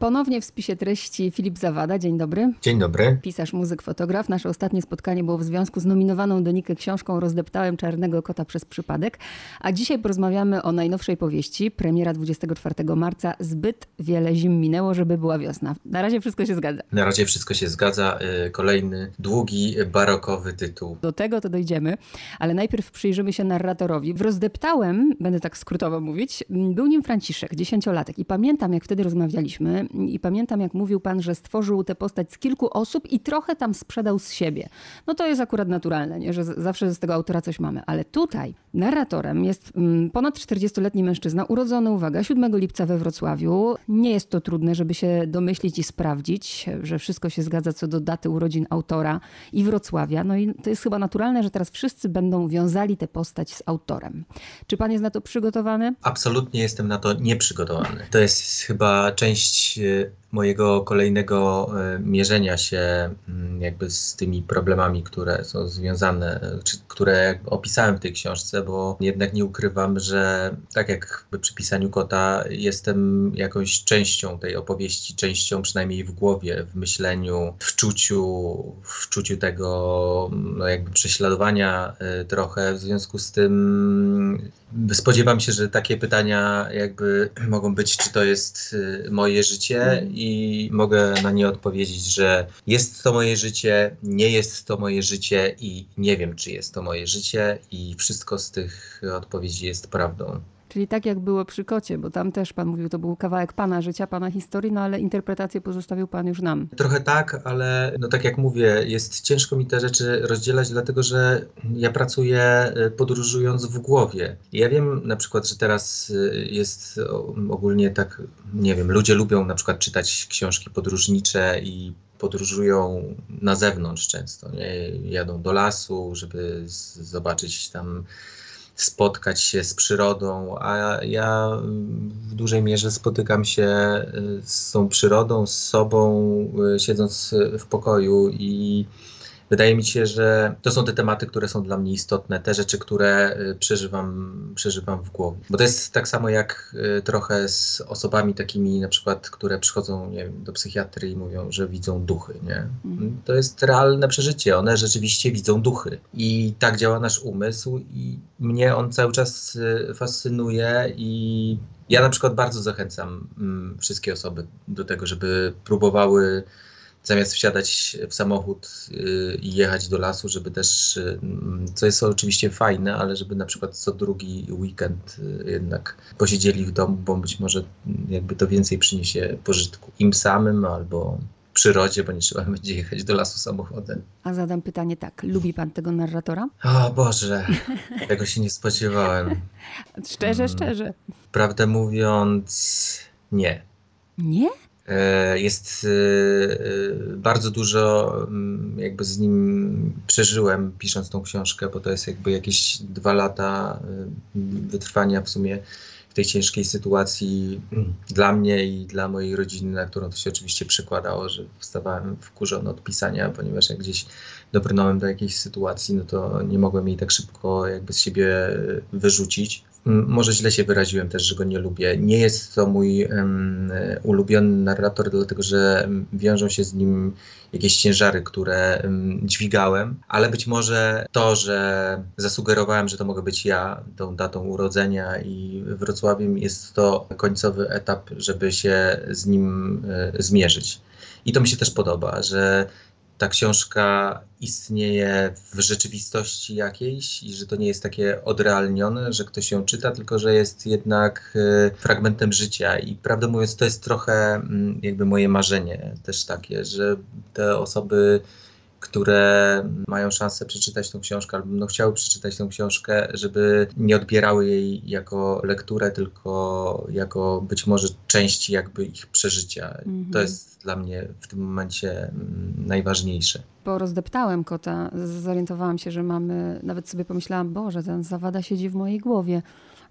Ponownie w spisie treści Filip Zawada. Dzień dobry. Dzień dobry. Pisarz, muzyk, fotograf. Nasze ostatnie spotkanie było w związku z nominowaną do Nikę książką Rozdeptałem czarnego kota przez przypadek. A dzisiaj porozmawiamy o najnowszej powieści. Premiera 24 marca. Zbyt wiele zim minęło, żeby była wiosna. Na razie wszystko się zgadza. Na razie wszystko się zgadza. Y, kolejny długi, barokowy tytuł. Do tego to dojdziemy, ale najpierw przyjrzymy się narratorowi. W Rozdeptałem, będę tak skrótowo mówić, był nim Franciszek, dziesięciolatek. I pamiętam, jak wtedy rozmawialiśmy, i pamiętam, jak mówił pan, że stworzył tę postać z kilku osób i trochę tam sprzedał z siebie. No to jest akurat naturalne, nie? że zawsze z tego autora coś mamy. Ale tutaj narratorem jest mm, ponad 40-letni mężczyzna, urodzony, uwaga, 7 lipca we Wrocławiu. Nie jest to trudne, żeby się domyślić i sprawdzić, że wszystko się zgadza co do daty urodzin autora i Wrocławia. No i to jest chyba naturalne, że teraz wszyscy będą wiązali tę postać z autorem. Czy pan jest na to przygotowany? Absolutnie jestem na to nieprzygotowany. To jest chyba część się mojego kolejnego e, mierzenia się mm, jakby z tymi problemami, które są związane, czy które opisałem w tej książce, bo jednak nie ukrywam, że tak jak przy pisaniu kota jestem jakąś częścią tej opowieści, częścią przynajmniej w głowie, w myśleniu, w czuciu, w czuciu tego no jakby prześladowania e, trochę. W związku z tym spodziewam się, że takie pytania jakby mogą być, czy to jest e, moje życie i i mogę na nie odpowiedzieć, że jest to moje życie, nie jest to moje życie i nie wiem, czy jest to moje życie, i wszystko z tych odpowiedzi jest prawdą. Czyli tak jak było przy kocie, bo tam też pan mówił, to był kawałek pana życia, pana historii, no ale interpretację pozostawił pan już nam. Trochę tak, ale no tak jak mówię, jest ciężko mi te rzeczy rozdzielać, dlatego że ja pracuję y, podróżując w głowie. Ja wiem na przykład, że teraz y, jest ogólnie tak, nie wiem, ludzie lubią na przykład czytać książki podróżnicze i podróżują na zewnątrz często, nie? jadą do lasu, żeby zobaczyć tam spotkać się z przyrodą, a ja w dużej mierze spotykam się y, z tą przyrodą, z sobą, y, siedząc w pokoju i wydaje mi się, że to są te tematy, które są dla mnie istotne, te rzeczy, które y, przeżywam, przeżywam w głowie. Bo to jest tak samo jak y, trochę z osobami takimi na przykład, które przychodzą wiem, do psychiatry i mówią, że widzą duchy. Nie? Mhm. To jest realne przeżycie. One rzeczywiście widzą duchy. I tak działa nasz umysł i mnie on cały czas y, fascynuje i ja na przykład bardzo zachęcam mm, wszystkie osoby do tego, żeby próbowały zamiast wsiadać w samochód y, i jechać do lasu, żeby też, y, co jest oczywiście fajne, ale żeby na przykład co drugi weekend y, jednak posiedzieli w domu, bo być może jakby to więcej przyniesie pożytku im samym albo przyrodzie, bo nie trzeba będzie jechać do lasu samochodem. A zadam pytanie tak, lubi pan tego narratora? O Boże, tego się nie spodziewałem. szczerze, mm. szczerze. Prawdę mówiąc, nie. Nie? E, jest e, e, bardzo dużo mm, jakby z nim przeżyłem pisząc tą książkę, bo to jest jakby jakieś dwa lata wytrwania w sumie w tej ciężkiej sytuacji dla mnie i dla mojej rodziny, na którą to się oczywiście przekładało, że wstawałem wkurzony od pisania, ponieważ jak gdzieś dobrnąłem do jakiejś sytuacji, no to nie mogłem jej tak szybko jakby z siebie wyrzucić. Może źle się wyraziłem też, że go nie lubię. Nie jest to mój um, ulubiony narrator, dlatego że wiążą się z nim jakieś ciężary, które um, dźwigałem, ale być może to, że zasugerowałem, że to mogę być ja, tą datą urodzenia i Wrocławiem, jest to końcowy etap, żeby się z nim y, zmierzyć. I to mi się też podoba, że ta książka istnieje w rzeczywistości jakiejś i że to nie jest takie odrealnione, że ktoś ją czyta, tylko że jest jednak e, fragmentem życia. I prawdę mówiąc, to jest trochę mm, jakby moje marzenie też takie, że te osoby które mają szansę przeczytać tą książkę, albo no, chciały przeczytać tą książkę, żeby nie odbierały jej jako lekturę, tylko jako być może części jakby ich przeżycia. Mhm. To jest dla mnie w tym momencie mm, najważniejsze. Bo rozdeptałem kota, zorientowałam się, że mamy, nawet sobie pomyślałam, Boże, ten zawada siedzi w mojej głowie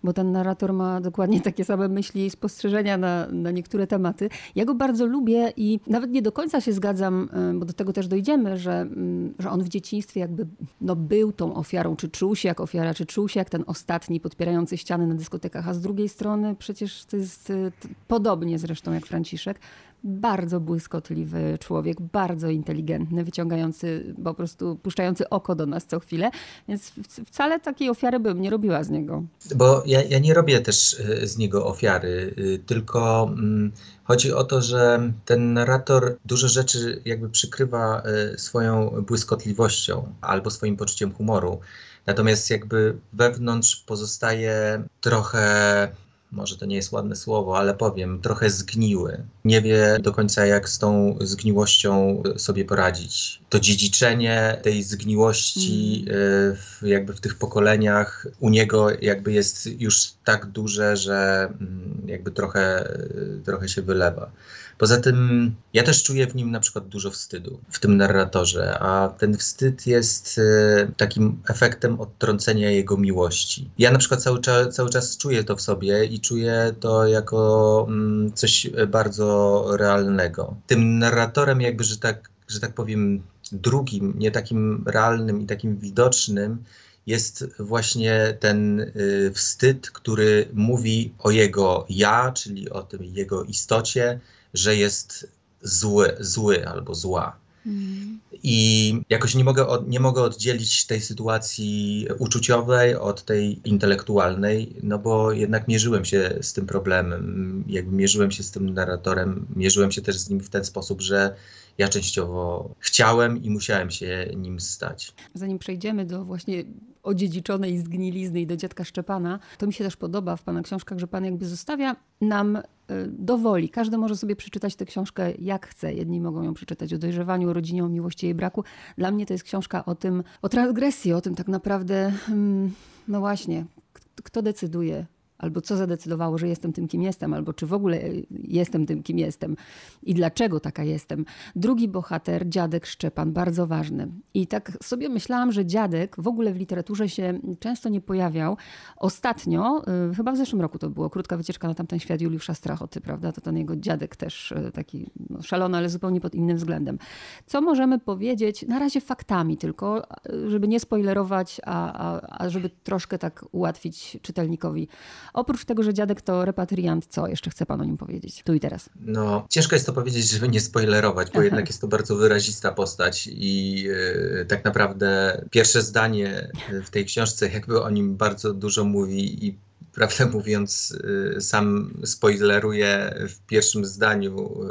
bo ten narrator ma dokładnie takie same myśli i spostrzeżenia na, na niektóre tematy. Ja go bardzo lubię i nawet nie do końca się zgadzam, y, bo do tego też dojdziemy, że, mm, że on w dzieciństwie jakby no, był tą ofiarą, czy czuł się jak ofiara, czy czuł się jak ten ostatni podpierający ściany na dyskotekach, a z drugiej strony przecież to jest y, podobnie zresztą jak Franciszek, bardzo błyskotliwy człowiek, bardzo inteligentny, wyciągający, po prostu puszczający oko do nas co chwilę, więc wcale takiej ofiary bym nie robiła z niego. Bo ja, ja nie robię też y, z niego ofiary, y, tylko mm, chodzi o to, że ten narrator dużo rzeczy jakby przykrywa y, swoją błyskotliwością albo swoim poczuciem humoru. Natomiast jakby wewnątrz pozostaje trochę może to nie jest ładne słowo, ale powiem, trochę zgniły. Nie wie do końca, jak z tą zgniłością sobie poradzić. To dziedziczenie tej zgniłości mm. e, w, jakby w tych pokoleniach u niego jakby jest już tak duże, że mm, jakby trochę, trochę się wylewa. Poza tym ja też czuję w nim na przykład dużo wstydu, w tym narratorze, a ten wstyd jest e, takim efektem odtrącenia jego miłości. Ja na przykład cały, czas, cały czas czuję to w sobie i czuję to jako mm, coś bardzo realnego. Tym narratorem jakby, że tak, że tak powiem, drugim, nie takim realnym i takim widocznym, jest właśnie ten y, wstyd, który mówi o jego ja, czyli o tym jego istocie, że jest zły, zły albo zła. Mm. I jakoś nie mogę, od, nie mogę oddzielić tej sytuacji uczuciowej od tej intelektualnej, no bo jednak mierzyłem się z tym problemem, jakby mierzyłem się z tym narratorem, mierzyłem się też z nim w ten sposób, że ja częściowo chciałem i musiałem się nim stać. Zanim przejdziemy do właśnie odziedziczonej zgnilizny i do dziadka Szczepana, to mi się też podoba w Pana książkach, że Pan jakby zostawia nam y, do woli. Każdy może sobie przeczytać tę książkę jak chce. Jedni mogą ją przeczytać o dojrzewaniu, o rodzinie, o miłości jej braku. Dla mnie to jest książka o tym, o transgresji, o tym tak naprawdę, hmm, no właśnie, kto decyduje, albo co zadecydowało, że jestem tym, kim jestem, albo czy w ogóle jestem tym, kim jestem i dlaczego taka jestem. Drugi bohater, dziadek Szczepan, bardzo ważny. I tak sobie myślałam, że dziadek w ogóle w literaturze się często nie pojawiał. Ostatnio, y, chyba w zeszłym roku to było, krótka wycieczka na tamten świat Juliusza Strachoty, prawda? To ten jego dziadek też y, taki no, szalony, ale zupełnie pod innym względem. Co możemy powiedzieć, na razie faktami tylko, y, żeby nie spoilerować, a, a, a żeby troszkę tak ułatwić czytelnikowi Oprócz tego, że dziadek to repatriant, co jeszcze chce pan o nim powiedzieć? Tu i teraz. No, ciężko jest to powiedzieć, żeby nie spoilerować, bo Aha. jednak jest to bardzo wyrazista postać i yy, tak naprawdę pierwsze zdanie w tej książce jakby o nim bardzo dużo mówi i prawdę mówiąc, y, sam spoileruje w pierwszym zdaniu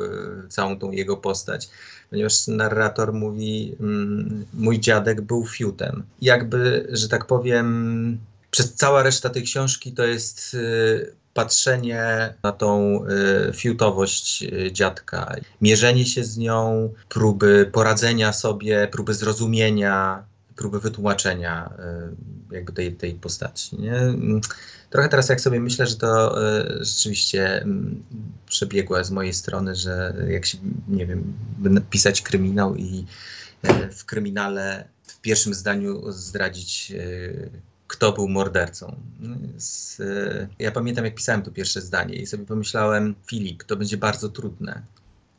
y, całą tą jego postać, ponieważ narrator mówi: mm, Mój dziadek był fiutem. Jakby, że tak powiem, przez cała reszta tej książki to jest y, patrzenie na tą y, fiutowość y, dziadka, mierzenie się z nią, próby poradzenia sobie, próby zrozumienia, próby wytłumaczenia jakby tej, tej postaci. Nie? Trochę teraz jak sobie myślę, że to rzeczywiście mm, przebiegłe z mojej strony, że jak się, nie wiem, pisać kryminał i w kryminale w pierwszym zdaniu zdradzić kto był mordercą. Z, ja pamiętam, jak pisałem to pierwsze zdanie i sobie pomyślałem, Filip, to będzie bardzo trudne.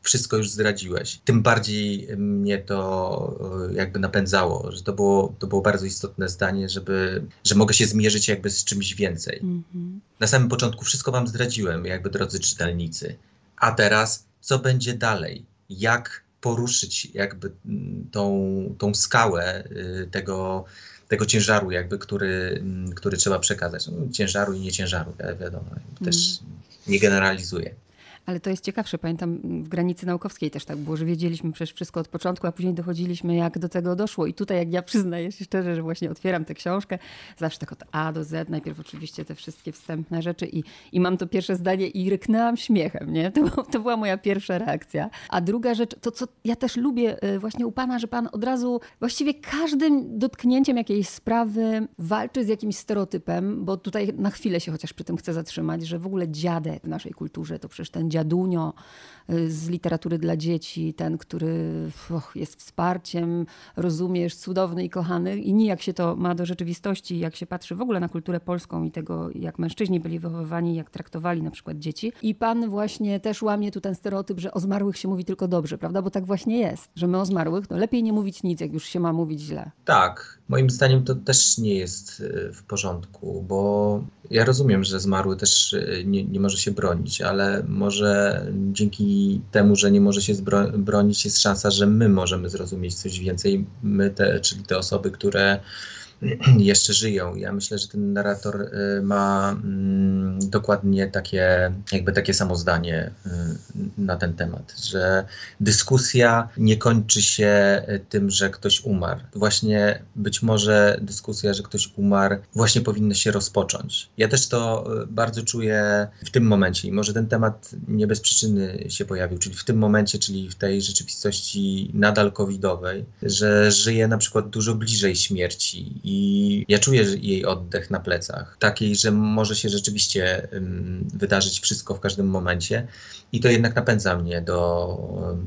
Wszystko już zdradziłeś. Tym bardziej mnie to e, jakby napędzało, że to było, to było bardzo istotne zdanie, żeby, że mogę się zmierzyć jakby z czymś więcej. Mm -hmm. Na samym początku wszystko wam zdradziłem, jakby drodzy czytelnicy. A teraz, co będzie dalej? Jak poruszyć jakby tą, tą skałę y, tego, tego ciężaru, jakby, który, mm, który trzeba przekazać. No, ciężaru i nieciężaru, wiadomo, też mm. nie generalizuję. Ale to jest ciekawsze. Pamiętam w granicy naukowskiej też tak było, że wiedzieliśmy przecież wszystko od początku, a później dochodziliśmy, jak do tego doszło. I tutaj, jak ja przyznaję się szczerze, że właśnie otwieram tę książkę, zawsze tak od A do Z, najpierw oczywiście te wszystkie wstępne rzeczy i, i mam to pierwsze zdanie i ryknęłam śmiechem, nie? To, to była moja pierwsza reakcja. A druga rzecz, to co ja też lubię y, właśnie u pana, że pan od razu właściwie każdym dotknięciem jakiejś sprawy walczy z jakimś stereotypem, bo tutaj na chwilę się chociaż przy tym chcę zatrzymać, że w ogóle dziadek w naszej kulturze to przecież ten dziadunio y, z literatury dla dzieci, ten, który och, jest wsparciem, rozumiesz, cudowny i kochany i nijak się to ma do rzeczywistości, jak się patrzy w ogóle na kulturę polską i tego, jak mężczyźni byli wychowywani, jak traktowali na przykład dzieci. I pan właśnie też łamie tu ten stereotyp, że o zmarłych się mówi tylko dobrze, prawda? Bo tak właśnie jest, że my o zmarłych, no lepiej nie mówić nic, jak już się ma mówić źle. Tak, moim zdaniem to też nie jest y, w porządku, bo ja rozumiem, że zmarły też y, nie, nie może się bronić, ale może może dzięki temu, że nie może się bronić, jest szansa, że my możemy zrozumieć coś więcej, my, te, czyli te osoby, które jeszcze żyją. Ja myślę, że ten narrator y, ma mm, dokładnie takie, jakby takie samo zdanie y, na ten temat, że dyskusja nie kończy się y, tym, że ktoś umarł. Właśnie być może dyskusja, że ktoś umarł, właśnie powinna się rozpocząć. Ja też to bardzo czuję w tym momencie i może ten temat nie bez przyczyny się pojawił, czyli w tym momencie, czyli w tej rzeczywistości nadal covidowej, że żyję na przykład dużo bliżej śmierci i ja czuję jej oddech na plecach, takiej, że może się rzeczywiście wydarzyć wszystko w każdym momencie. I to jednak napędza mnie do,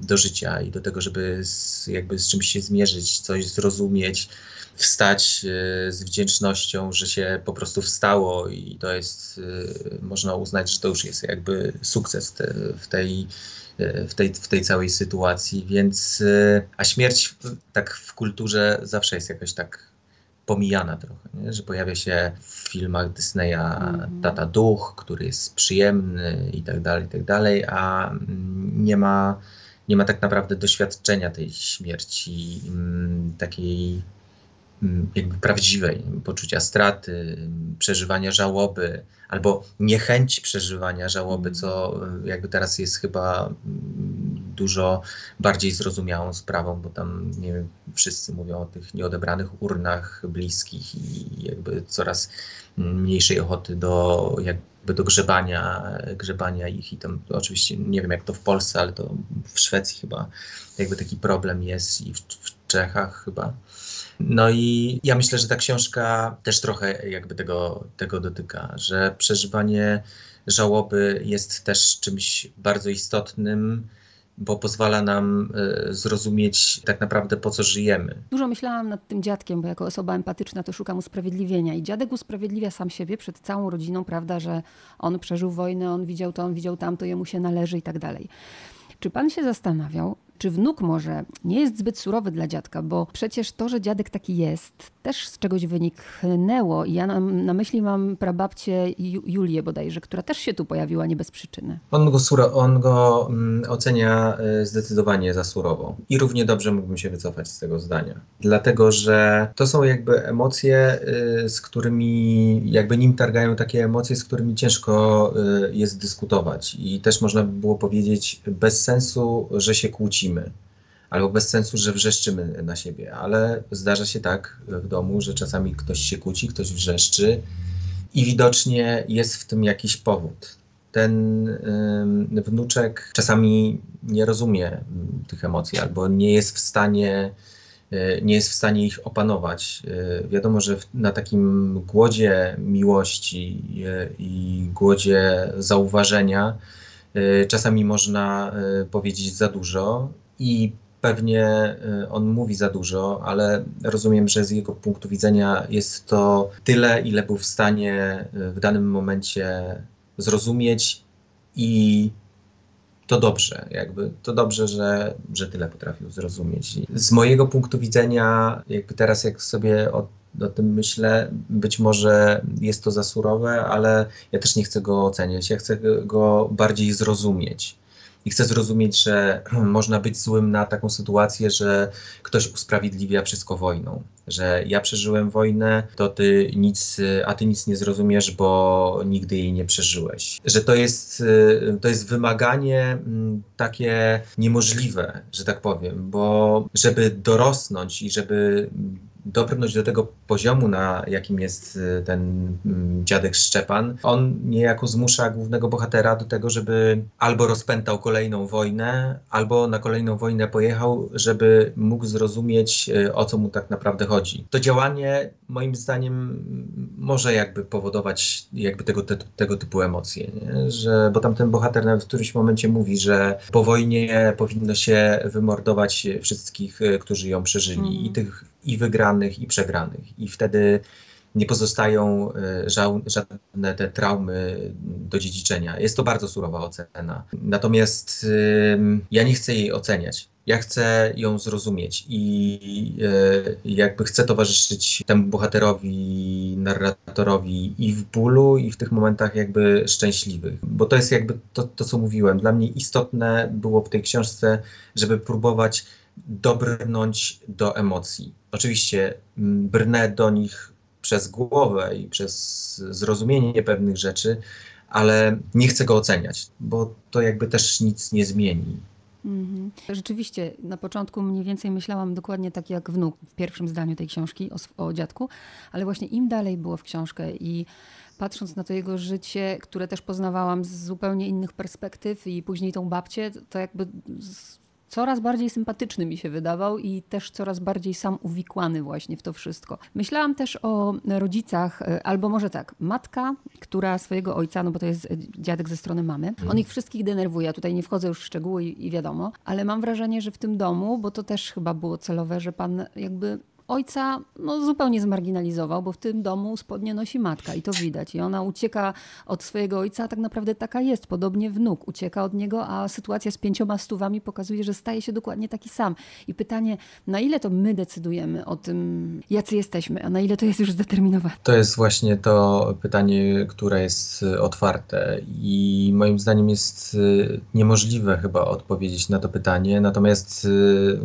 do życia i do tego, żeby z, jakby z czymś się zmierzyć, coś zrozumieć, wstać y, z wdzięcznością, że się po prostu wstało i to jest, y, można uznać, że to już jest jakby sukces te, w tej y, w tej, w tej całej sytuacji, więc a śmierć tak w kulturze zawsze jest jakoś tak pomijana trochę, nie? że pojawia się w filmach Disneya mm. tata duch, który jest przyjemny i tak dalej, i tak dalej, a nie ma, nie ma tak naprawdę doświadczenia tej śmierci, mm, takiej Mm, jakby prawdziwej, poczucia straty, przeżywania żałoby, albo niechęci przeżywania żałoby, co mm. jakby teraz jest chyba mm, dużo bardziej zrozumiałą sprawą, bo tam nie wiem, wszyscy mówią o tych nieodebranych urnach bliskich i jakby coraz mniejszej ochoty do jakby do grzebania, grzebania ich i tam oczywiście nie wiem jak to w Polsce, ale to w Szwecji chyba jakby taki problem jest i w, w Czechach chyba. No i ja myślę, że ta książka też trochę jakby tego, tego dotyka, że przeżywanie żałoby jest też czymś bardzo istotnym, bo pozwala nam y, zrozumieć tak naprawdę po co żyjemy. Dużo myślałam nad tym dziadkiem, bo jako osoba empatyczna to szukam usprawiedliwienia i dziadek usprawiedliwia sam siebie przed całą rodziną, prawda, że on przeżył wojnę, on widział to, on widział tamto, jemu się należy i tak dalej. Czy pan się zastanawiał, czy wnuk może nie jest zbyt surowy dla dziadka, bo przecież to, że dziadek taki jest, też z czegoś wyniknęło. I ja na, na myśli mam prababcię Julię bodajże, która też się tu pojawiła nie bez przyczyny. On go, suro, on go um, ocenia y, zdecydowanie za surowo. I równie dobrze mógłbym się wycofać z tego zdania. Dlatego, że to są jakby emocje, y, z którymi, jakby nim targają takie emocje, z którymi ciężko y, jest dyskutować. I też można by było powiedzieć bez sensu, że się kłócimy albo bez sensu, że wrzeszczymy na siebie, ale zdarza się tak w domu, że czasami ktoś się kłóci, ktoś wrzeszczy i widocznie jest w tym jakiś powód. Ten y, wnuczek czasami nie rozumie tych emocji albo nie jest w stanie y, nie jest w stanie ich opanować. Y, wiadomo, że na takim głodzie miłości i głodzie zauważenia czasami można powiedzieć za dużo i Pewnie y, on mówi za dużo, ale rozumiem, że z jego punktu widzenia jest to tyle, ile był w stanie y, w danym momencie zrozumieć i to dobrze, jakby to dobrze, że, że tyle potrafił zrozumieć. Z mojego punktu widzenia, jakby teraz jak sobie o, o tym myślę, być może jest to za surowe, ale ja też nie chcę go oceniać, ja chcę go bardziej zrozumieć i chcę zrozumieć, że można być złym na taką sytuację, że ktoś usprawiedliwia wszystko wojną. Że ja przeżyłem wojnę, to ty nic, a ty nic nie zrozumiesz, bo nigdy jej nie przeżyłeś. Że to jest, to jest wymaganie mm, takie niemożliwe, że tak powiem, bo żeby dorosnąć i żeby doprnąć do tego poziomu, na jakim jest y, ten mm, dziadek Szczepan, on niejako zmusza głównego bohatera do tego, żeby albo rozpętał kolejną wojnę, albo na kolejną wojnę pojechał, żeby mógł zrozumieć, y, o co mu tak naprawdę chodzi. To działanie, moim zdaniem, może jakby powodować jakby tego, te, tego typu emocje, nie? że, bo tam ten bohater nawet w którymś momencie mówi, że po wojnie powinno się wymordować wszystkich, y, którzy ją przeżyli mm. i tych i wygranych, i przegranych. I wtedy nie pozostają e, żadne te traumy do dziedziczenia. Jest to bardzo surowa ocena. Natomiast ja nie chcę jej oceniać. Ja chcę ją zrozumieć i e, jakby chcę towarzyszyć temu bohaterowi, narratorowi i w bólu, i w tych momentach jakby szczęśliwych. Bo to jest jakby to, to co mówiłem. Dla mnie istotne było w tej książce, żeby próbować dobrnąć do emocji. Oczywiście brnę do nich przez głowę i przez zrozumienie pewnych rzeczy, ale nie chcę go oceniać, bo to jakby też nic nie zmieni. Mhm. Rzeczywiście, na początku mniej więcej myślałam dokładnie tak jak wnuk w pierwszym zdaniu tej książki o, o dziadku, ale właśnie im dalej było w książkę i patrząc na to jego życie, które też poznawałam z zupełnie innych perspektyw i później tą babcię, to jakby coraz bardziej sympatyczny mi się wydawał i też coraz bardziej sam uwikłany właśnie w to wszystko. Myślałam też o rodzicach, e, albo może tak, matka, która swojego ojca, no bo to jest dziadek ze strony mamy, on ich wszystkich denerwuje. Ja tutaj nie wchodzę już w szczegóły i, i wiadomo, ale mam wrażenie, że w tym domu, bo to też chyba było celowe, że pan jakby ojca no, zupełnie zmarginalizował, bo w tym domu spodnie nosi matka i to widać. I ona ucieka od swojego ojca, a tak naprawdę taka jest. Podobnie wnuk ucieka od niego, a sytuacja z pięcioma stówami pokazuje, że staje się dokładnie taki sam. I pytanie, na ile to my decydujemy o tym, jacy jesteśmy, a na ile to jest już zdeterminowane? To jest właśnie to pytanie, które jest otwarte i moim zdaniem jest y, niemożliwe chyba odpowiedzieć na to pytanie. Natomiast y,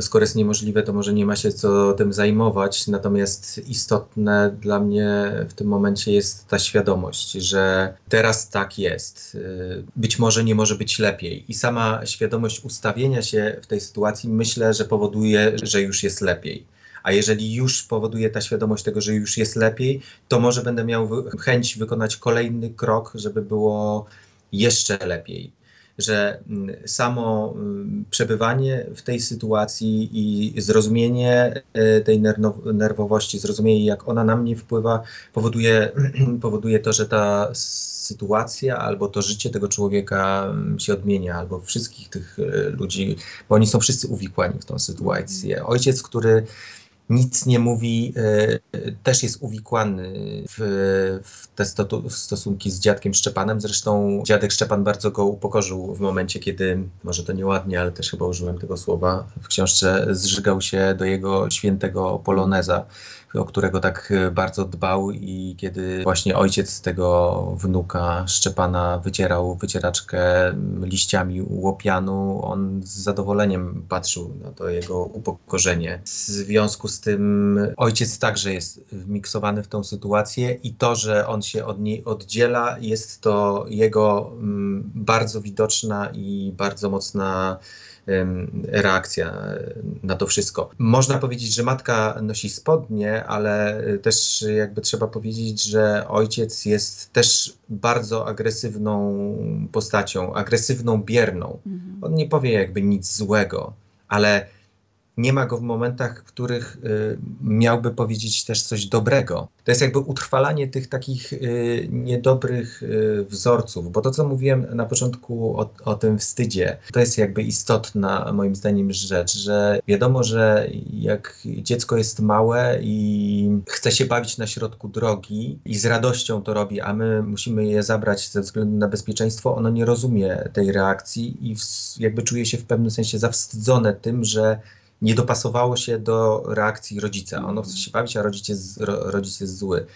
skoro jest niemożliwe, to może nie ma się co tym zajmować. Natomiast istotne dla mnie w tym momencie jest ta świadomość, że teraz tak jest. Być może nie może być lepiej. I sama świadomość ustawienia się w tej sytuacji myślę, że powoduje, że już jest lepiej. A jeżeli już powoduje ta świadomość tego, że już jest lepiej, to może będę miał chęć wykonać kolejny krok, żeby było jeszcze lepiej że mm, samo mm, przebywanie w tej sytuacji i zrozumienie e, tej nerwowości, zrozumienie jak ona na mnie wpływa, powoduje, powoduje to, że ta sytuacja albo to życie tego człowieka mm, się odmienia, albo wszystkich tych e, ludzi, bo oni są wszyscy uwikłani w tą sytuację. Ojciec, który nic nie mówi, e, też jest uwikłany w, w te stosunki z dziadkiem Szczepanem. Zresztą dziadek Szczepan bardzo go upokorzył w momencie, kiedy, może to nieładnie, ale też chyba użyłem tego słowa w książce, zżygał się do jego świętego poloneza o którego tak e, bardzo dbał i kiedy właśnie ojciec tego wnuka Szczepana wycierał wycieraczkę liściami łopianu, on z zadowoleniem patrzył na to jego upokorzenie. W związku z tym ojciec także jest wmiksowany w tą sytuację i to, że on się od niej oddziela, jest to jego mm, bardzo widoczna i bardzo mocna reakcja na to wszystko. Można powiedzieć, że matka nosi spodnie, ale też jakby trzeba powiedzieć, że ojciec jest też bardzo agresywną postacią, agresywną, bierną. Mhm. On nie powie jakby nic złego, ale nie ma go w momentach, w których y, miałby powiedzieć też coś dobrego. To jest jakby utrwalanie tych takich y, niedobrych y, wzorców, bo to, co mówiłem na początku o, o, tym wstydzie, to jest jakby istotna moim zdaniem rzecz, że wiadomo, że jak dziecko jest małe i chce się bawić na środku drogi i z radością to robi, a my musimy je zabrać ze względu na bezpieczeństwo, ono nie rozumie tej reakcji i jakby czuje się w pewnym sensie zawstydzone tym, że nie dopasowało się do reakcji rodzica. Ono chce się bawić, a rodzic jest, rodzic jest zły.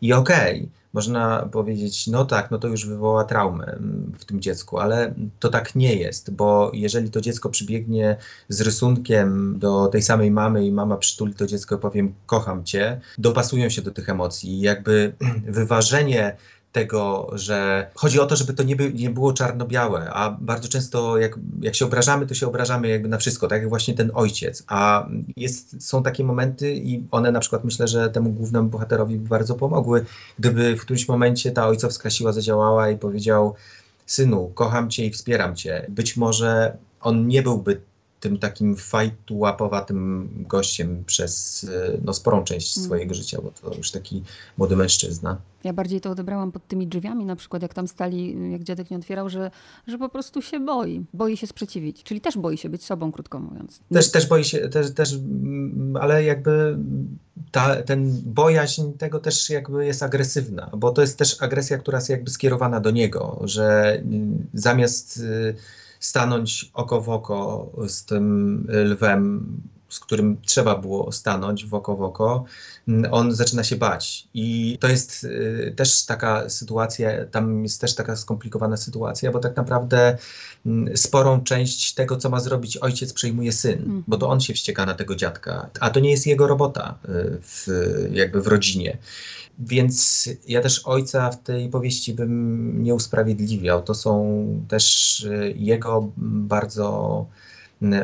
I okej, okay, można powiedzieć, no tak, no to już wywoła traumę w tym dziecku, ale to tak nie jest, bo jeżeli to dziecko przybiegnie z rysunkiem do tej samej mamy i mama przytuli to dziecko i powiem kocham cię, dopasują się do tych emocji. Jakby wyważenie tego, że chodzi o to, żeby to nie, by, nie było czarno-białe, a bardzo często jak, jak się obrażamy, to się obrażamy jakby na wszystko, tak jak właśnie ten ojciec, a jest, są takie momenty i one na przykład myślę, że temu głównemu bohaterowi bardzo pomogły, gdyby w którymś momencie ta ojcowska siła zadziałała i powiedział synu, kocham cię i wspieram cię. Być może on nie byłby tym takim fajtułapowatym gościem przez no, sporą część mm. swojego życia, bo to już taki młody mężczyzna. Ja bardziej to odebrałam pod tymi drzwiami, na przykład jak tam stali, jak dziadek nie otwierał, że, że po prostu się boi. Boi się sprzeciwić, czyli też boi się być sobą, krótko mówiąc. Też, też boi się, też, też, ale jakby ta, ten bojaźń tego też jakby jest agresywna, bo to jest też agresja, która jest jakby skierowana do niego, że zamiast y, stanąć oko w oko z tym lwem, z którym trzeba było stanąć w oko w oko, mm, on zaczyna się bać. I to jest y, też taka sytuacja, tam jest też taka skomplikowana sytuacja, bo tak naprawdę y, sporą część tego, co ma zrobić ojciec, przejmuje syn, mm. bo to on się wścieka na tego dziadka, a to nie jest jego robota y, w, jakby w rodzinie. Więc ja też ojca w tej powieści bym nie usprawiedliwiał. To są też jego bardzo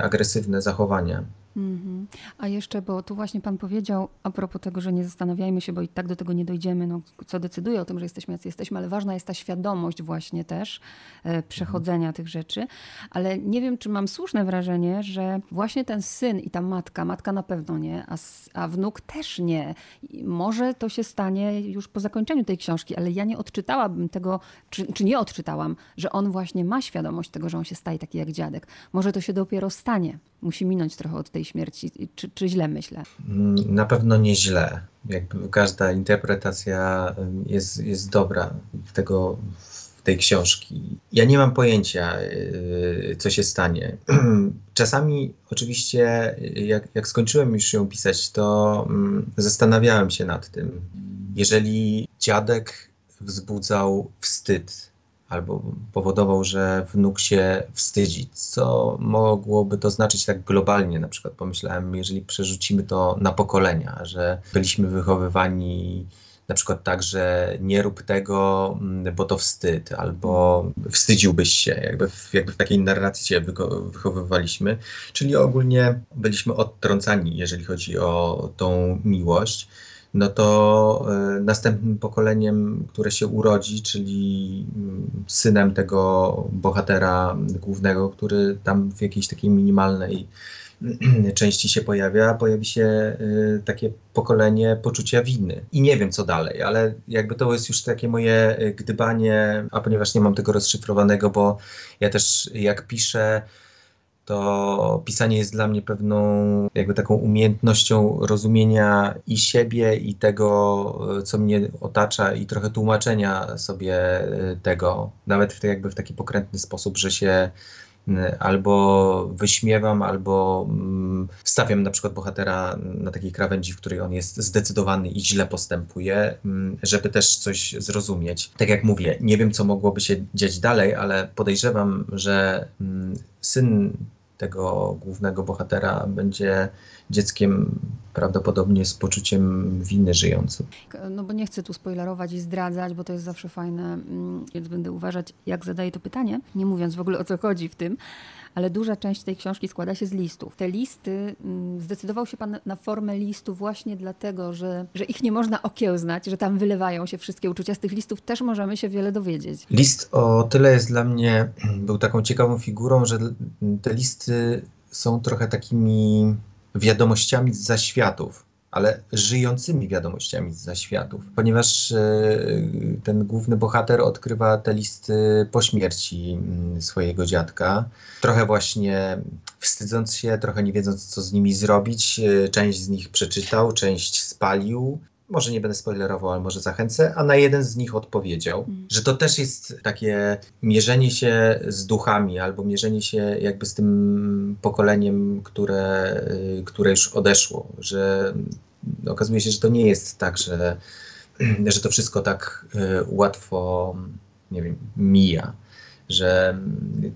agresywne zachowania. Mm-hmm. A jeszcze, bo tu właśnie Pan powiedział, a propos tego, że nie zastanawiajmy się, bo i tak do tego nie dojdziemy, no, co decyduje o tym, że jesteśmy jacy jesteśmy, ale ważna jest ta świadomość właśnie też e, przechodzenia mm-hmm. tych rzeczy. Ale nie wiem, czy mam słuszne wrażenie, że właśnie ten syn i ta matka, matka na pewno nie, a, a wnuk też nie. I może to się stanie już po zakończeniu tej książki, ale ja nie odczytałabym tego, czy, czy nie odczytałam, że on właśnie ma świadomość tego, że on się staje taki jak dziadek. Może to się dopiero stanie musi minąć trochę od tej śmierci. Czy, czy źle myślę? Mm, na pewno nie źle. Jakby każda interpretacja jest, jest dobra tego, tej książki. Ja nie mam pojęcia, y, co się stanie. Czasami, oczywiście, jak, jak skończyłem już ją pisać, to mm, zastanawiałem się nad tym. Jeżeli dziadek wzbudzał wstyd albo powodował, że wnuk się wstydzi. Co mogłoby to znaczyć tak globalnie? Na przykład pomyślałem, jeżeli przerzucimy to na pokolenia, że byliśmy wychowywani na przykład tak, że nie rób tego, mm, bo to wstyd, albo wstydziłbyś się, jakby w, jakby w takiej narracji się wychowywaliśmy. Czyli ogólnie byliśmy odtrącani, jeżeli chodzi o tą miłość no to e, następnym pokoleniem, które się urodzi, czyli mm, synem tego bohatera głównego, który tam w jakiejś takiej minimalnej części się pojawia, pojawi się e, takie pokolenie poczucia winy. I nie wiem co dalej, ale jakby to jest już takie moje e, gdybanie, a ponieważ nie mam tego rozszyfrowanego, bo ja też jak piszę, to pisanie jest dla mnie pewną jakby taką umiejętnością rozumienia i siebie, i tego, co mnie otacza, i trochę tłumaczenia sobie y, tego, nawet w, jakby w taki pokrętny sposób, że się albo wyśmiewam, albo mm, stawiam na przykład bohatera na takiej krawędzi, w której on jest zdecydowany i źle postępuje, mm, żeby też coś zrozumieć. Tak jak mówię, nie wiem, co mogłoby się dziać dalej, ale podejrzewam, że mm, syn tego głównego bohatera będzie dzieckiem prawdopodobnie z poczuciem winy żyjącym. No bo nie chcę tu spoilerować i zdradzać, bo to jest zawsze fajne, mm, więc będę uważać, jak zadaję to pytanie, nie mówiąc w ogóle o co chodzi w tym ale duża część tej książki składa się z listów. Te listy, mm, zdecydował się Pan na formę listu właśnie dlatego, że, że ich nie można okiełznać, że tam wylewają się wszystkie uczucia. Z tych listów też możemy się wiele dowiedzieć. List o tyle jest dla mnie, był taką ciekawą figurą, że te listy są trochę takimi wiadomościami z zaświatów ale żyjącymi wiadomościami z zaświatów, ponieważ e, ten główny bohater odkrywa te listy po śmierci mm, swojego dziadka. Trochę właśnie wstydząc się, trochę nie wiedząc, co z nimi zrobić. E, część z nich przeczytał, część spalił, może nie będę spoilerował, ale może zachęcę, a na jeden z nich odpowiedział, mm. że to też jest takie mierzenie się z duchami albo mierzenie się jakby z tym pokoleniem, które, y, które już odeszło, że okazuje się, że to nie jest tak, że, że to wszystko tak y, łatwo, nie wiem, mija że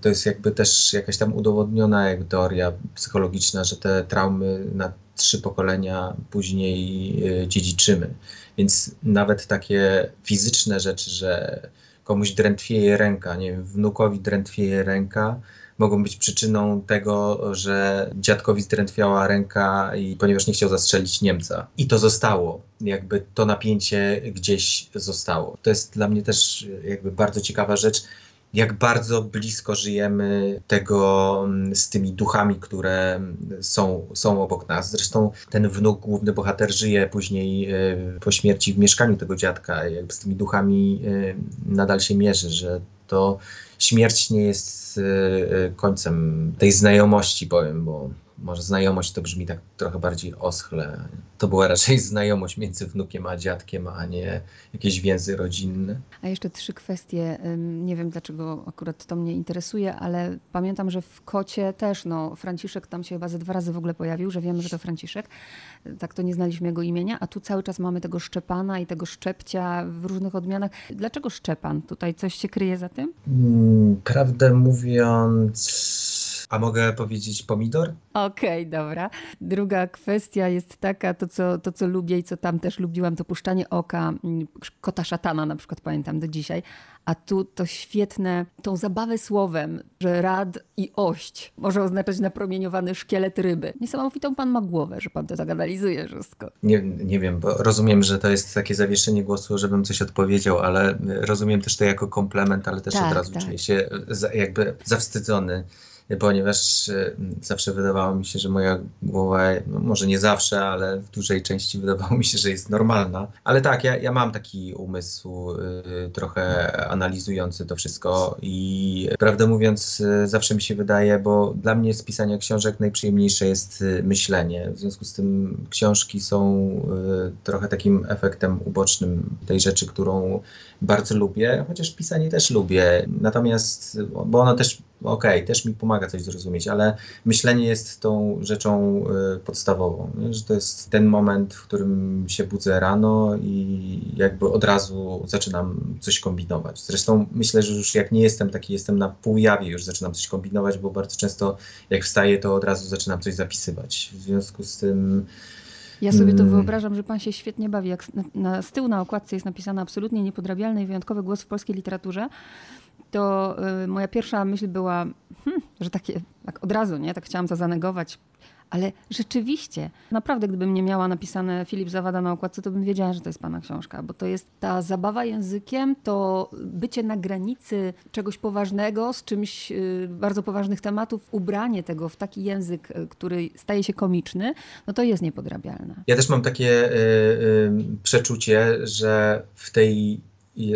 to jest jakby też jakaś tam udowodniona jakby teoria psychologiczna, że te traumy na trzy pokolenia później e, dziedziczymy. Więc nawet takie fizyczne rzeczy, że komuś drętwieje ręka, nie wiem, wnukowi drętwieje ręka, mogą być przyczyną tego, że dziadkowi zdrętwiała ręka i ponieważ nie chciał zastrzelić Niemca. I to zostało, jakby to napięcie gdzieś zostało. To jest dla mnie też jakby bardzo ciekawa rzecz, jak bardzo blisko żyjemy tego mm, z tymi duchami, które są, są obok nas. Zresztą ten wnuk, główny bohater, żyje później e, po śmierci w mieszkaniu tego dziadka, jakby z tymi duchami e, nadal się mierzy, że to śmierć nie jest e, końcem tej znajomości, powiem, bo może znajomość to brzmi tak trochę bardziej oschle. To była raczej znajomość między wnukiem a dziadkiem, a nie jakieś więzy rodzinne. A jeszcze trzy kwestie. Nie wiem dlaczego akurat to mnie interesuje, ale pamiętam, że w Kocie też, no Franciszek tam się chyba ze dwa razy w ogóle pojawił, że wiemy, że to Franciszek. Tak to nie znaliśmy jego imienia, a tu cały czas mamy tego Szczepana i tego Szczepcia w różnych odmianach. Dlaczego Szczepan? Tutaj coś się kryje za tym? Hmm, prawdę mówiąc a mogę powiedzieć pomidor? Okej, okay, dobra. Druga kwestia jest taka, to co, to co lubię i co tam też lubiłam, to puszczanie oka mm, kota szatana na przykład pamiętam do dzisiaj. A tu to świetne, tą zabawę słowem, że rad i ość może oznaczać napromieniowany szkielet ryby. Niesamowitą pan ma głowę, że pan to tak analizuje wszystko. Nie, nie wiem, bo rozumiem, że to jest takie zawieszenie głosu, żebym coś odpowiedział, ale rozumiem też to jako komplement, ale też tak, od razu tak. czuję się jakby zawstydzony ponieważ e, zawsze wydawało mi się, że moja głowa, no może nie zawsze, ale w dużej części wydawało mi się, że jest normalna. Ale tak, ja, ja mam taki umysł y, trochę analizujący to wszystko i prawdę mówiąc, y, zawsze mi się wydaje, bo dla mnie z pisania książek najprzyjemniejsze jest y, myślenie. W związku z tym książki są trochę takim efektem ubocznym tej rzeczy, którą bardzo lubię, chociaż pisanie też lubię. Natomiast, bo ono też, okej, okay, też mi pomaga coś zrozumieć, ale myślenie jest tą rzeczą y, podstawową, nie? że to jest ten moment, w którym się budzę rano i jakby od razu zaczynam coś kombinować. Zresztą myślę, że już jak nie jestem taki, jestem na półjawie, już zaczynam coś kombinować, bo bardzo często jak wstaję, to od razu zaczynam coś zapisywać. W związku z tym ja sobie to mm. wyobrażam, że pan się świetnie bawi. Jak na, na, z tyłu na okładce jest napisane absolutnie niepodrabialny i wyjątkowy głos w polskiej literaturze, to y, moja pierwsza myśl była, że takie, tak od razu, nie? Tak chciałam to zanegować. Ale rzeczywiście, naprawdę, gdybym nie miała napisane Filip Zawada na okładce, to bym wiedziała, że to jest pana książka, bo to jest ta zabawa językiem, to bycie na granicy czegoś poważnego, z czymś y, bardzo poważnych tematów, ubranie tego w taki język, y, który staje się komiczny, no to jest niepodrabialne. Ja też mam takie y, przeczucie, że w tej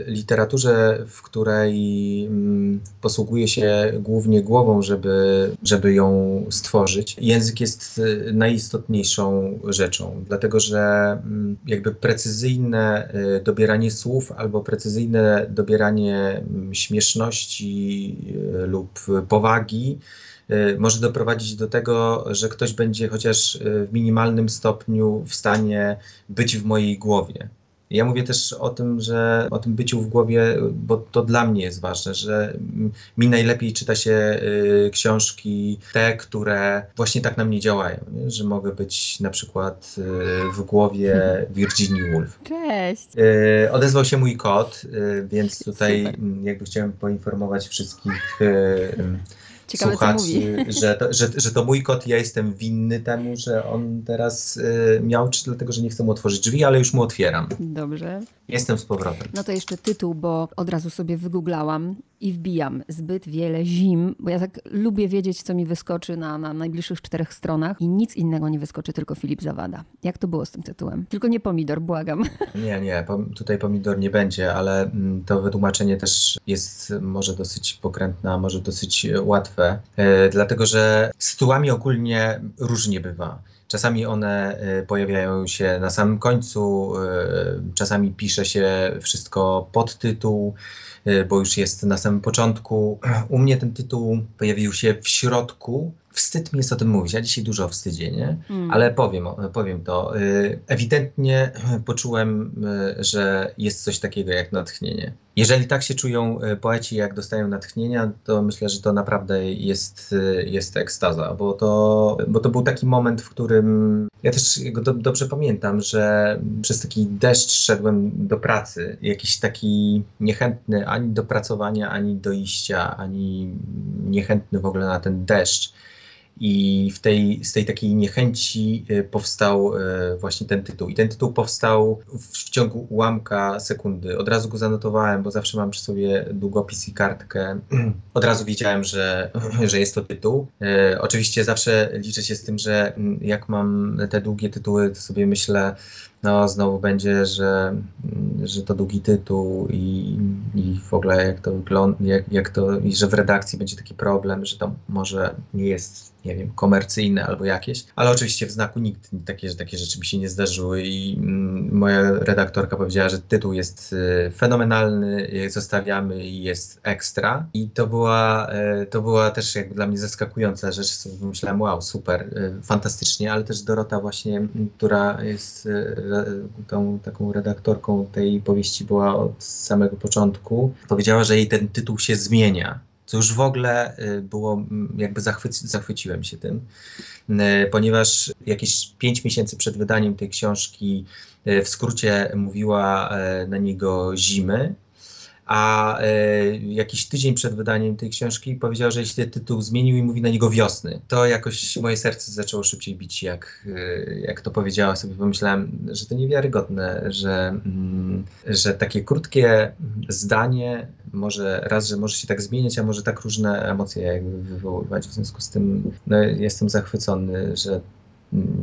literaturze, w której mm, posługuje się głównie głową, żeby, żeby ją stworzyć, język jest y, najistotniejszą rzeczą, dlatego że mm, jakby precyzyjne y, dobieranie słów albo precyzyjne dobieranie mm, śmieszności y, lub powagi może doprowadzić do tego, że ktoś będzie chociaż w minimalnym stopniu w stanie być w mojej głowie. Ja mówię też o tym, że o tym byciu w głowie, bo to dla mnie jest ważne, że mi najlepiej czyta się y, książki te, które właśnie tak na mnie działają, nie? że mogę być na przykład y, w głowie Virginia Woolf. Cześć! Y, odezwał się mój kot, więc tutaj Super. jakby chciałem poinformować wszystkich Ciekawe, słuchaczy, że to, że, że to mój kot, ja jestem winny temu, że on teraz y, miał, czy dlatego, że nie chcę mu otworzyć drzwi, ale już mu otwieram. Dobrze. Jestem z powrotem. No to jeszcze tytuł, bo od razu sobie wygooglałam i wbijam zbyt wiele zim, bo ja tak lubię wiedzieć, co mi wyskoczy na, na najbliższych czterech stronach i nic innego nie wyskoczy, tylko Filip Zawada. Jak to było z tym tytułem? Tylko nie pomidor, błagam. Nie, nie, tutaj pomidor nie będzie, ale mm, to wytłumaczenie też jest może dosyć pokrętne, a może dosyć łatwe, e, dlatego że z tytułami ogólnie różnie bywa. Czasami one e, pojawiają się na samym końcu, e, czasami pisze się wszystko pod tytuł, bo już jest na samym początku. U mnie ten tytuł pojawił się w środku, wstyd mi jest o tym mówić. Ja dzisiaj dużo wstydzie, nie? Mm. Ale powiem, powiem to. Y, ewidentnie poczułem, y, że jest coś takiego jak natchnienie. Jeżeli tak się czują y, poeci, jak dostają natchnienia, to myślę, że to naprawdę jest, jest ekstaza, bo to, bo to był taki moment, w którym ja też do, dobrze pamiętam, że przez taki deszcz szedłem do pracy, jakiś taki niechętny ani do pracowania, ani do iścia, ani niechętny w ogóle na ten deszcz. I w tej, z tej takiej niechęci powstał właśnie ten tytuł. I ten tytuł powstał w ciągu ułamka sekundy. Od razu go zanotowałem, bo zawsze mam przy sobie długopis i kartkę. Od razu wiedziałem, że, że jest to tytuł. Oczywiście zawsze liczę się z tym, że jak mam te długie tytuły, to sobie myślę, no znowu będzie, że, że to długi tytuł i, i w ogóle jak to wygląda, jak, jak to, i że w redakcji będzie taki problem, że to może nie jest, nie wiem, komercyjne albo jakieś, ale oczywiście w znaku nikt takie, że takie rzeczy mi się nie zdarzyły i mm, moja redaktorka powiedziała, że tytuł jest y, fenomenalny, zostawiamy i jest ekstra. I to była, y, to była też jakby dla mnie zaskakująca rzecz, myślałem, wow, super, y, fantastycznie, ale też Dorota właśnie, która jest tą taką redaktorką tej powieści była od samego początku, powiedziała, że jej ten tytuł się zmienia. Co już w ogóle y, było, jakby zachwyci, zachwyciłem się tym, y, ponieważ jakieś pięć miesięcy przed wydaniem tej książki y, w skrócie mówiła na niego zimy, a e, jakiś tydzień przed wydaniem tej książki powiedział, że jeśli tytuł zmienił i mówi na niego wiosny, to jakoś moje serce zaczęło szybciej bić, jak, e, jak to powiedziała sobie. Pomyślałem, że to niewiarygodne, że, mm, że takie krótkie zdanie może raz, że może się tak zmieniać, a może tak różne emocje jakby wywoływać. W związku z tym no, jestem zachwycony, że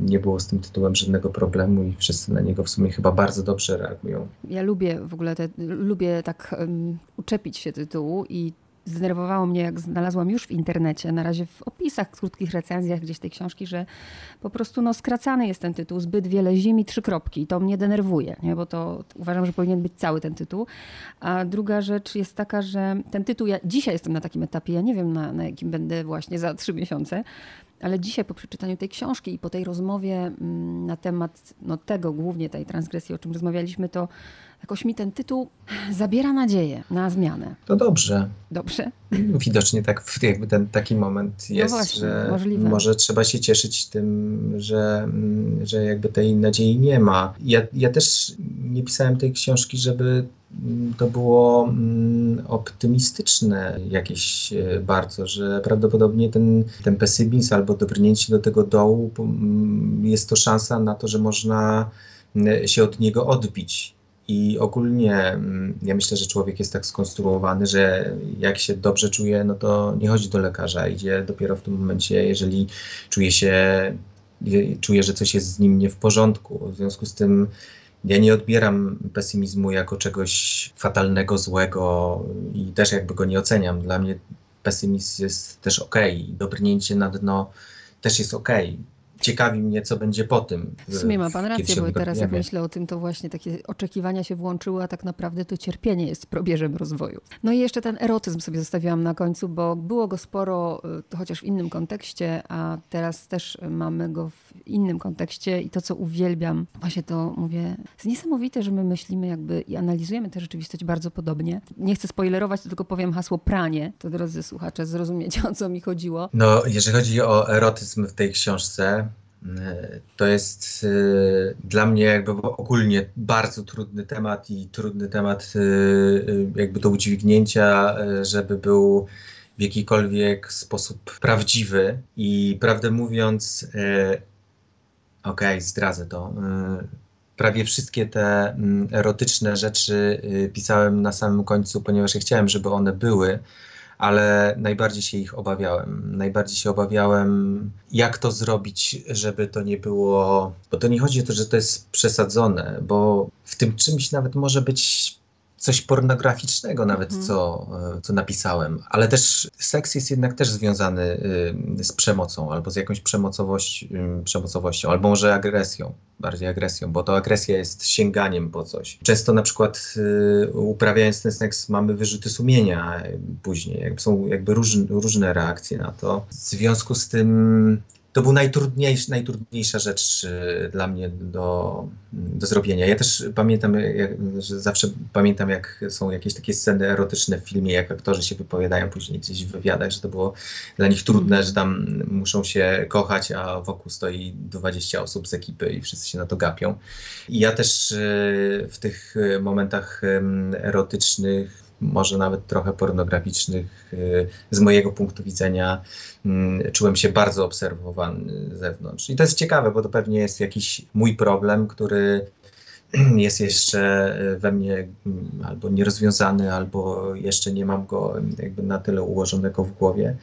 nie było z tym tytułem żadnego problemu i wszyscy na niego w sumie chyba bardzo dobrze reagują. Ja lubię w ogóle, te, lubię tak um, uczepić się tytułu i zdenerwowało mnie, jak znalazłam już w internecie, na razie w opisach, krótkich recenzjach gdzieś tej książki, że po prostu no, skracany jest ten tytuł, zbyt wiele zimi, trzy kropki. To mnie denerwuje, nie? bo to uważam, że powinien być cały ten tytuł. A druga rzecz jest taka, że ten tytuł, ja dzisiaj jestem na takim etapie, ja nie wiem na, na jakim będę właśnie za trzy miesiące, ale dzisiaj po przeczytaniu tej książki i po tej rozmowie mm, na temat no, tego, głównie tej transgresji, o czym rozmawialiśmy, to jakoś mi ten tytuł zabiera nadzieję na zmianę. To dobrze. Dobrze? Widocznie tak, jakby ten taki moment no jest, no właśnie, że możliwe. może trzeba się cieszyć tym, że, mm, że jakby tej nadziei nie ma. Ja, ja też nie pisałem tej książki, żeby mm, to było mm, optymistyczne jakieś e, bardzo, że prawdopodobnie ten, ten pesymizm albo dobrnięcie do tego dołu jest to szansa na to, że można się od niego odbić i ogólnie mm, ja myślę, że człowiek jest tak skonstruowany, że jak się dobrze czuje, no to nie chodzi do lekarza, idzie dopiero w tym momencie, jeżeli czuje się, czuje, że coś jest z nim nie w porządku. W związku z tym ja nie odbieram pesymizmu jako czegoś fatalnego, złego i też jakby go nie oceniam. Dla mnie pesymizm jest też ok, dobrnięcie na dno też jest ok ciekawi mnie, co będzie po tym. W sumie ma pan rację, bo teraz jak myślę o tym, to właśnie takie oczekiwania się włączyły, a tak naprawdę to cierpienie jest probierzem rozwoju. No i jeszcze ten erotyzm sobie zostawiłam na końcu, bo było go sporo, y, chociaż w innym kontekście, a teraz też mamy go w innym kontekście i to, co uwielbiam, właśnie to mówię, jest niesamowite, że my myślimy jakby i analizujemy tę rzeczywistość bardzo podobnie. Nie chcę spoilerować, to tylko powiem hasło pranie, to drodzy słuchacze zrozumiecie, o co mi chodziło. No, jeżeli chodzi o erotyzm w tej książce, to jest y, dla mnie jakby ogólnie bardzo trudny temat i trudny temat y, jakby do udźwignięcia, żeby był w jakikolwiek sposób prawdziwy. I prawdę mówiąc, okej, okay, zdradzę to. Prawie wszystkie te mm, erotyczne rzeczy pisałem na samym końcu, ponieważ ja chciałem, żeby one były ale najbardziej się ich obawiałem. Najbardziej się obawiałem, jak to zrobić, żeby to nie było. Bo to nie chodzi o to, że to jest przesadzone, bo w tym czymś nawet może być coś pornograficznego nawet, mhm. co, e, co napisałem, ale też seks jest jednak też związany y, z przemocą albo z jakąś przemocowość, y, przemocowością, albo może agresją, bardziej agresją, bo to agresja jest sięganiem po coś. Często na przykład y, uprawiając ten seks mamy wyrzuty sumienia później, jakby są jakby różne, różne reakcje na to. W związku z tym to był najtrudniejszy, najtrudniejsza rzecz y, dla mnie do, do zrobienia. Ja też pamiętam, jak, że zawsze pamiętam, jak są jakieś takie sceny erotyczne w filmie, jak aktorzy się wypowiadają później gdzieś w wywiadach, że to było dla nich trudne, mm. że tam muszą się kochać, a wokół stoi 20 osób z ekipy i wszyscy się na to gapią. I ja też y, w tych momentach erotycznych może nawet trochę pornograficznych. Z mojego punktu widzenia mm, czułem się bardzo obserwowany z zewnątrz. I to jest ciekawe, bo to pewnie jest jakiś mój problem, który jest jeszcze we mnie mm, albo nierozwiązany, albo jeszcze nie mam go jakby na tyle ułożonego w głowie.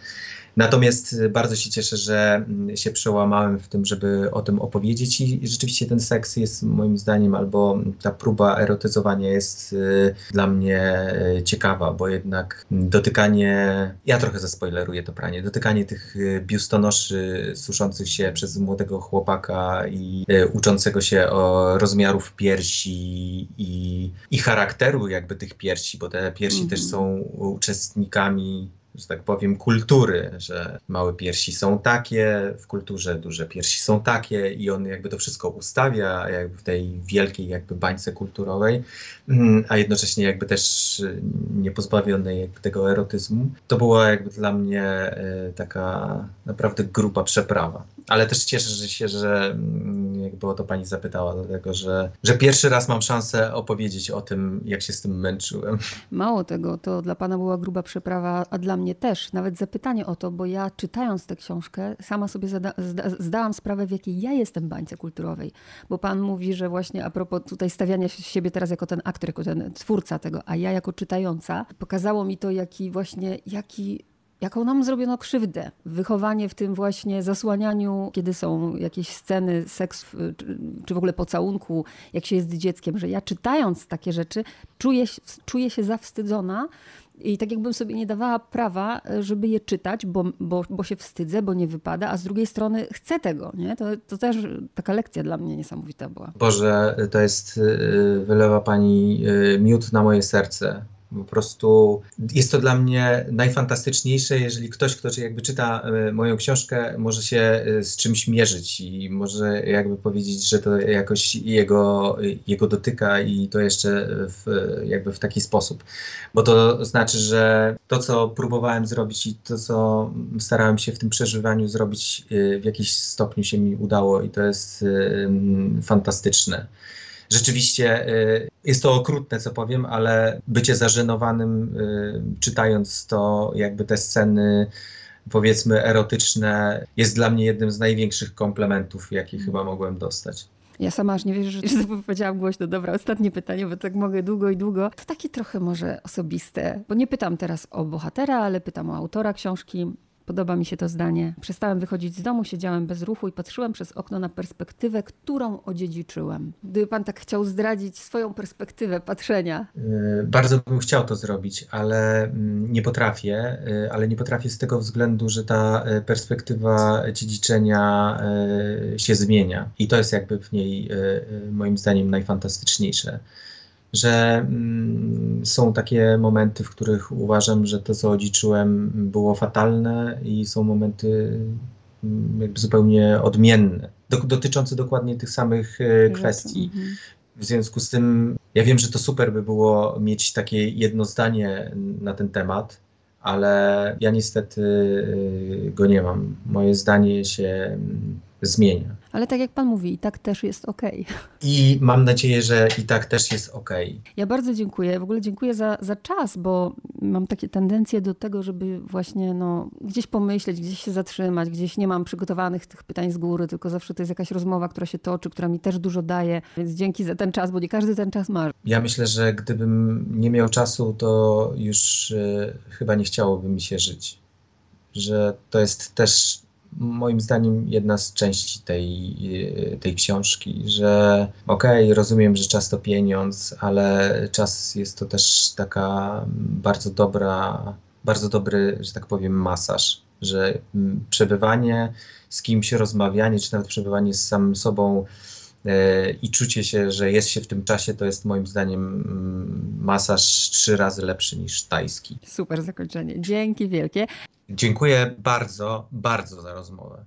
Natomiast bardzo się cieszę, że mm, się przełamałem w tym, żeby o tym opowiedzieć i rzeczywiście ten seks jest moim zdaniem, albo ta próba erotyzowania jest y, dla mnie y, ciekawa, bo jednak dotykanie, ja trochę zaspoileruję to pranie, dotykanie tych y, biustonoszy suszących się przez młodego chłopaka i uczącego się o rozmiarów piersi i, i charakteru jakby tych piersi, bo te piersi mm -hmm. też są uczestnikami że tak powiem, kultury, że małe piersi są takie, w kulturze duże piersi są takie i on jakby to wszystko ustawia jakby w tej wielkiej jakby bańce kulturowej, mm, a jednocześnie jakby też niepozbawionej jakby tego erotyzmu. To była jakby dla mnie e, taka naprawdę grupa przeprawa. Ale też cieszę się, że mm, jakby o to pani zapytała, dlatego że, że pierwszy raz mam szansę opowiedzieć o tym, jak się z tym męczyłem. Mało tego, to dla pana była gruba przeprawa, a dla mnie też, nawet zapytanie o to, bo ja czytając tę książkę, sama sobie zda, zdałam sprawę, w jakiej ja jestem bańce kulturowej. Bo pan mówi, że właśnie a propos tutaj stawiania siebie teraz jako ten aktor, jako ten twórca tego, a ja jako czytająca, pokazało mi to, jaki właśnie, jaki jaką nam zrobiono krzywdę. Wychowanie w tym właśnie zasłanianiu, kiedy są jakieś sceny seks, czy w ogóle pocałunku, jak się jest dzieckiem, że ja czytając takie rzeczy czuję, czuję się zawstydzona, i tak jakbym sobie nie dawała prawa, żeby je czytać, bo, bo, bo się wstydzę, bo nie wypada, a z drugiej strony chcę tego. Nie? To, to też taka lekcja dla mnie niesamowita była. Boże, to jest, y, wylewa pani y, miód na moje serce. Po prostu jest to dla mnie najfantastyczniejsze, jeżeli ktoś, kto jakby czyta e, moją książkę, może się e, z czymś mierzyć i może jakby powiedzieć, że to jakoś jego, jego dotyka i to jeszcze w, jakby w taki sposób. Bo to znaczy, że to, co próbowałem zrobić i to, co starałem się w tym przeżywaniu zrobić, e, w jakiś stopniu się mi udało i to jest fantastyczne rzeczywiście jest to okrutne, co powiem, ale bycie zażenowanym, y, czytając to, jakby te sceny powiedzmy erotyczne, jest dla mnie jednym z największych komplementów, jakie chyba mogłem dostać. Ja sama aż nie wierzę, że to powiedziałam głośno. Dobra, ostatnie pytanie, bo tak mogę długo i długo. To takie trochę może osobiste, bo nie pytam teraz o bohatera, ale pytam o autora książki. Podoba mi się to zdanie. Przestałem wychodzić z domu, siedziałem bez ruchu i patrzyłem przez okno na perspektywę, którą odziedziczyłem. Gdyby pan tak chciał zdradzić swoją perspektywę patrzenia. E, bardzo bym chciał to zrobić, ale mm, nie potrafię. E, ale nie potrafię z tego względu, że ta e, perspektywa dziedziczenia się zmienia. I to jest jakby w niej moim zdaniem najfantastyczniejsze że mm, są takie momenty, w których uważam, że to, co odziedziczyłem, było fatalne, i są momenty mm, jakby zupełnie odmienne, do, dotyczące dokładnie tych samych e, kwestii. Mhm. W związku z tym, ja wiem, że to super by było mieć takie jedno zdanie na ten temat, ale ja niestety e, go nie mam. Moje zdanie się mm, zmienia. Ale tak jak pan mówi, i tak też jest ok. I mam nadzieję, że i tak też jest ok. Ja bardzo dziękuję. W ogóle dziękuję za, za czas, bo mam takie tendencje do tego, żeby właśnie no, gdzieś pomyśleć, gdzieś się zatrzymać, gdzieś nie mam przygotowanych tych pytań z góry, tylko zawsze to jest jakaś rozmowa, która się toczy, która mi też dużo daje. Więc dzięki za ten czas, bo nie każdy ten czas ma. Ja myślę, że gdybym nie miał czasu, to już y, chyba nie chciałoby mi się żyć. Że to jest też moim zdaniem jedna z części tej, tej książki, że okej, okay, rozumiem, że czas to pieniądz, ale czas jest to też taka bardzo dobra, bardzo dobry, że tak powiem, masaż, że przebywanie z kimś, rozmawianie, czy nawet przebywanie z samym sobą e, i czucie się, że jest się w tym czasie, to jest moim zdaniem masaż trzy razy lepszy niż tajski. Super zakończenie. Dzięki wielkie. Dziękuję bardzo, bardzo za rozmowę.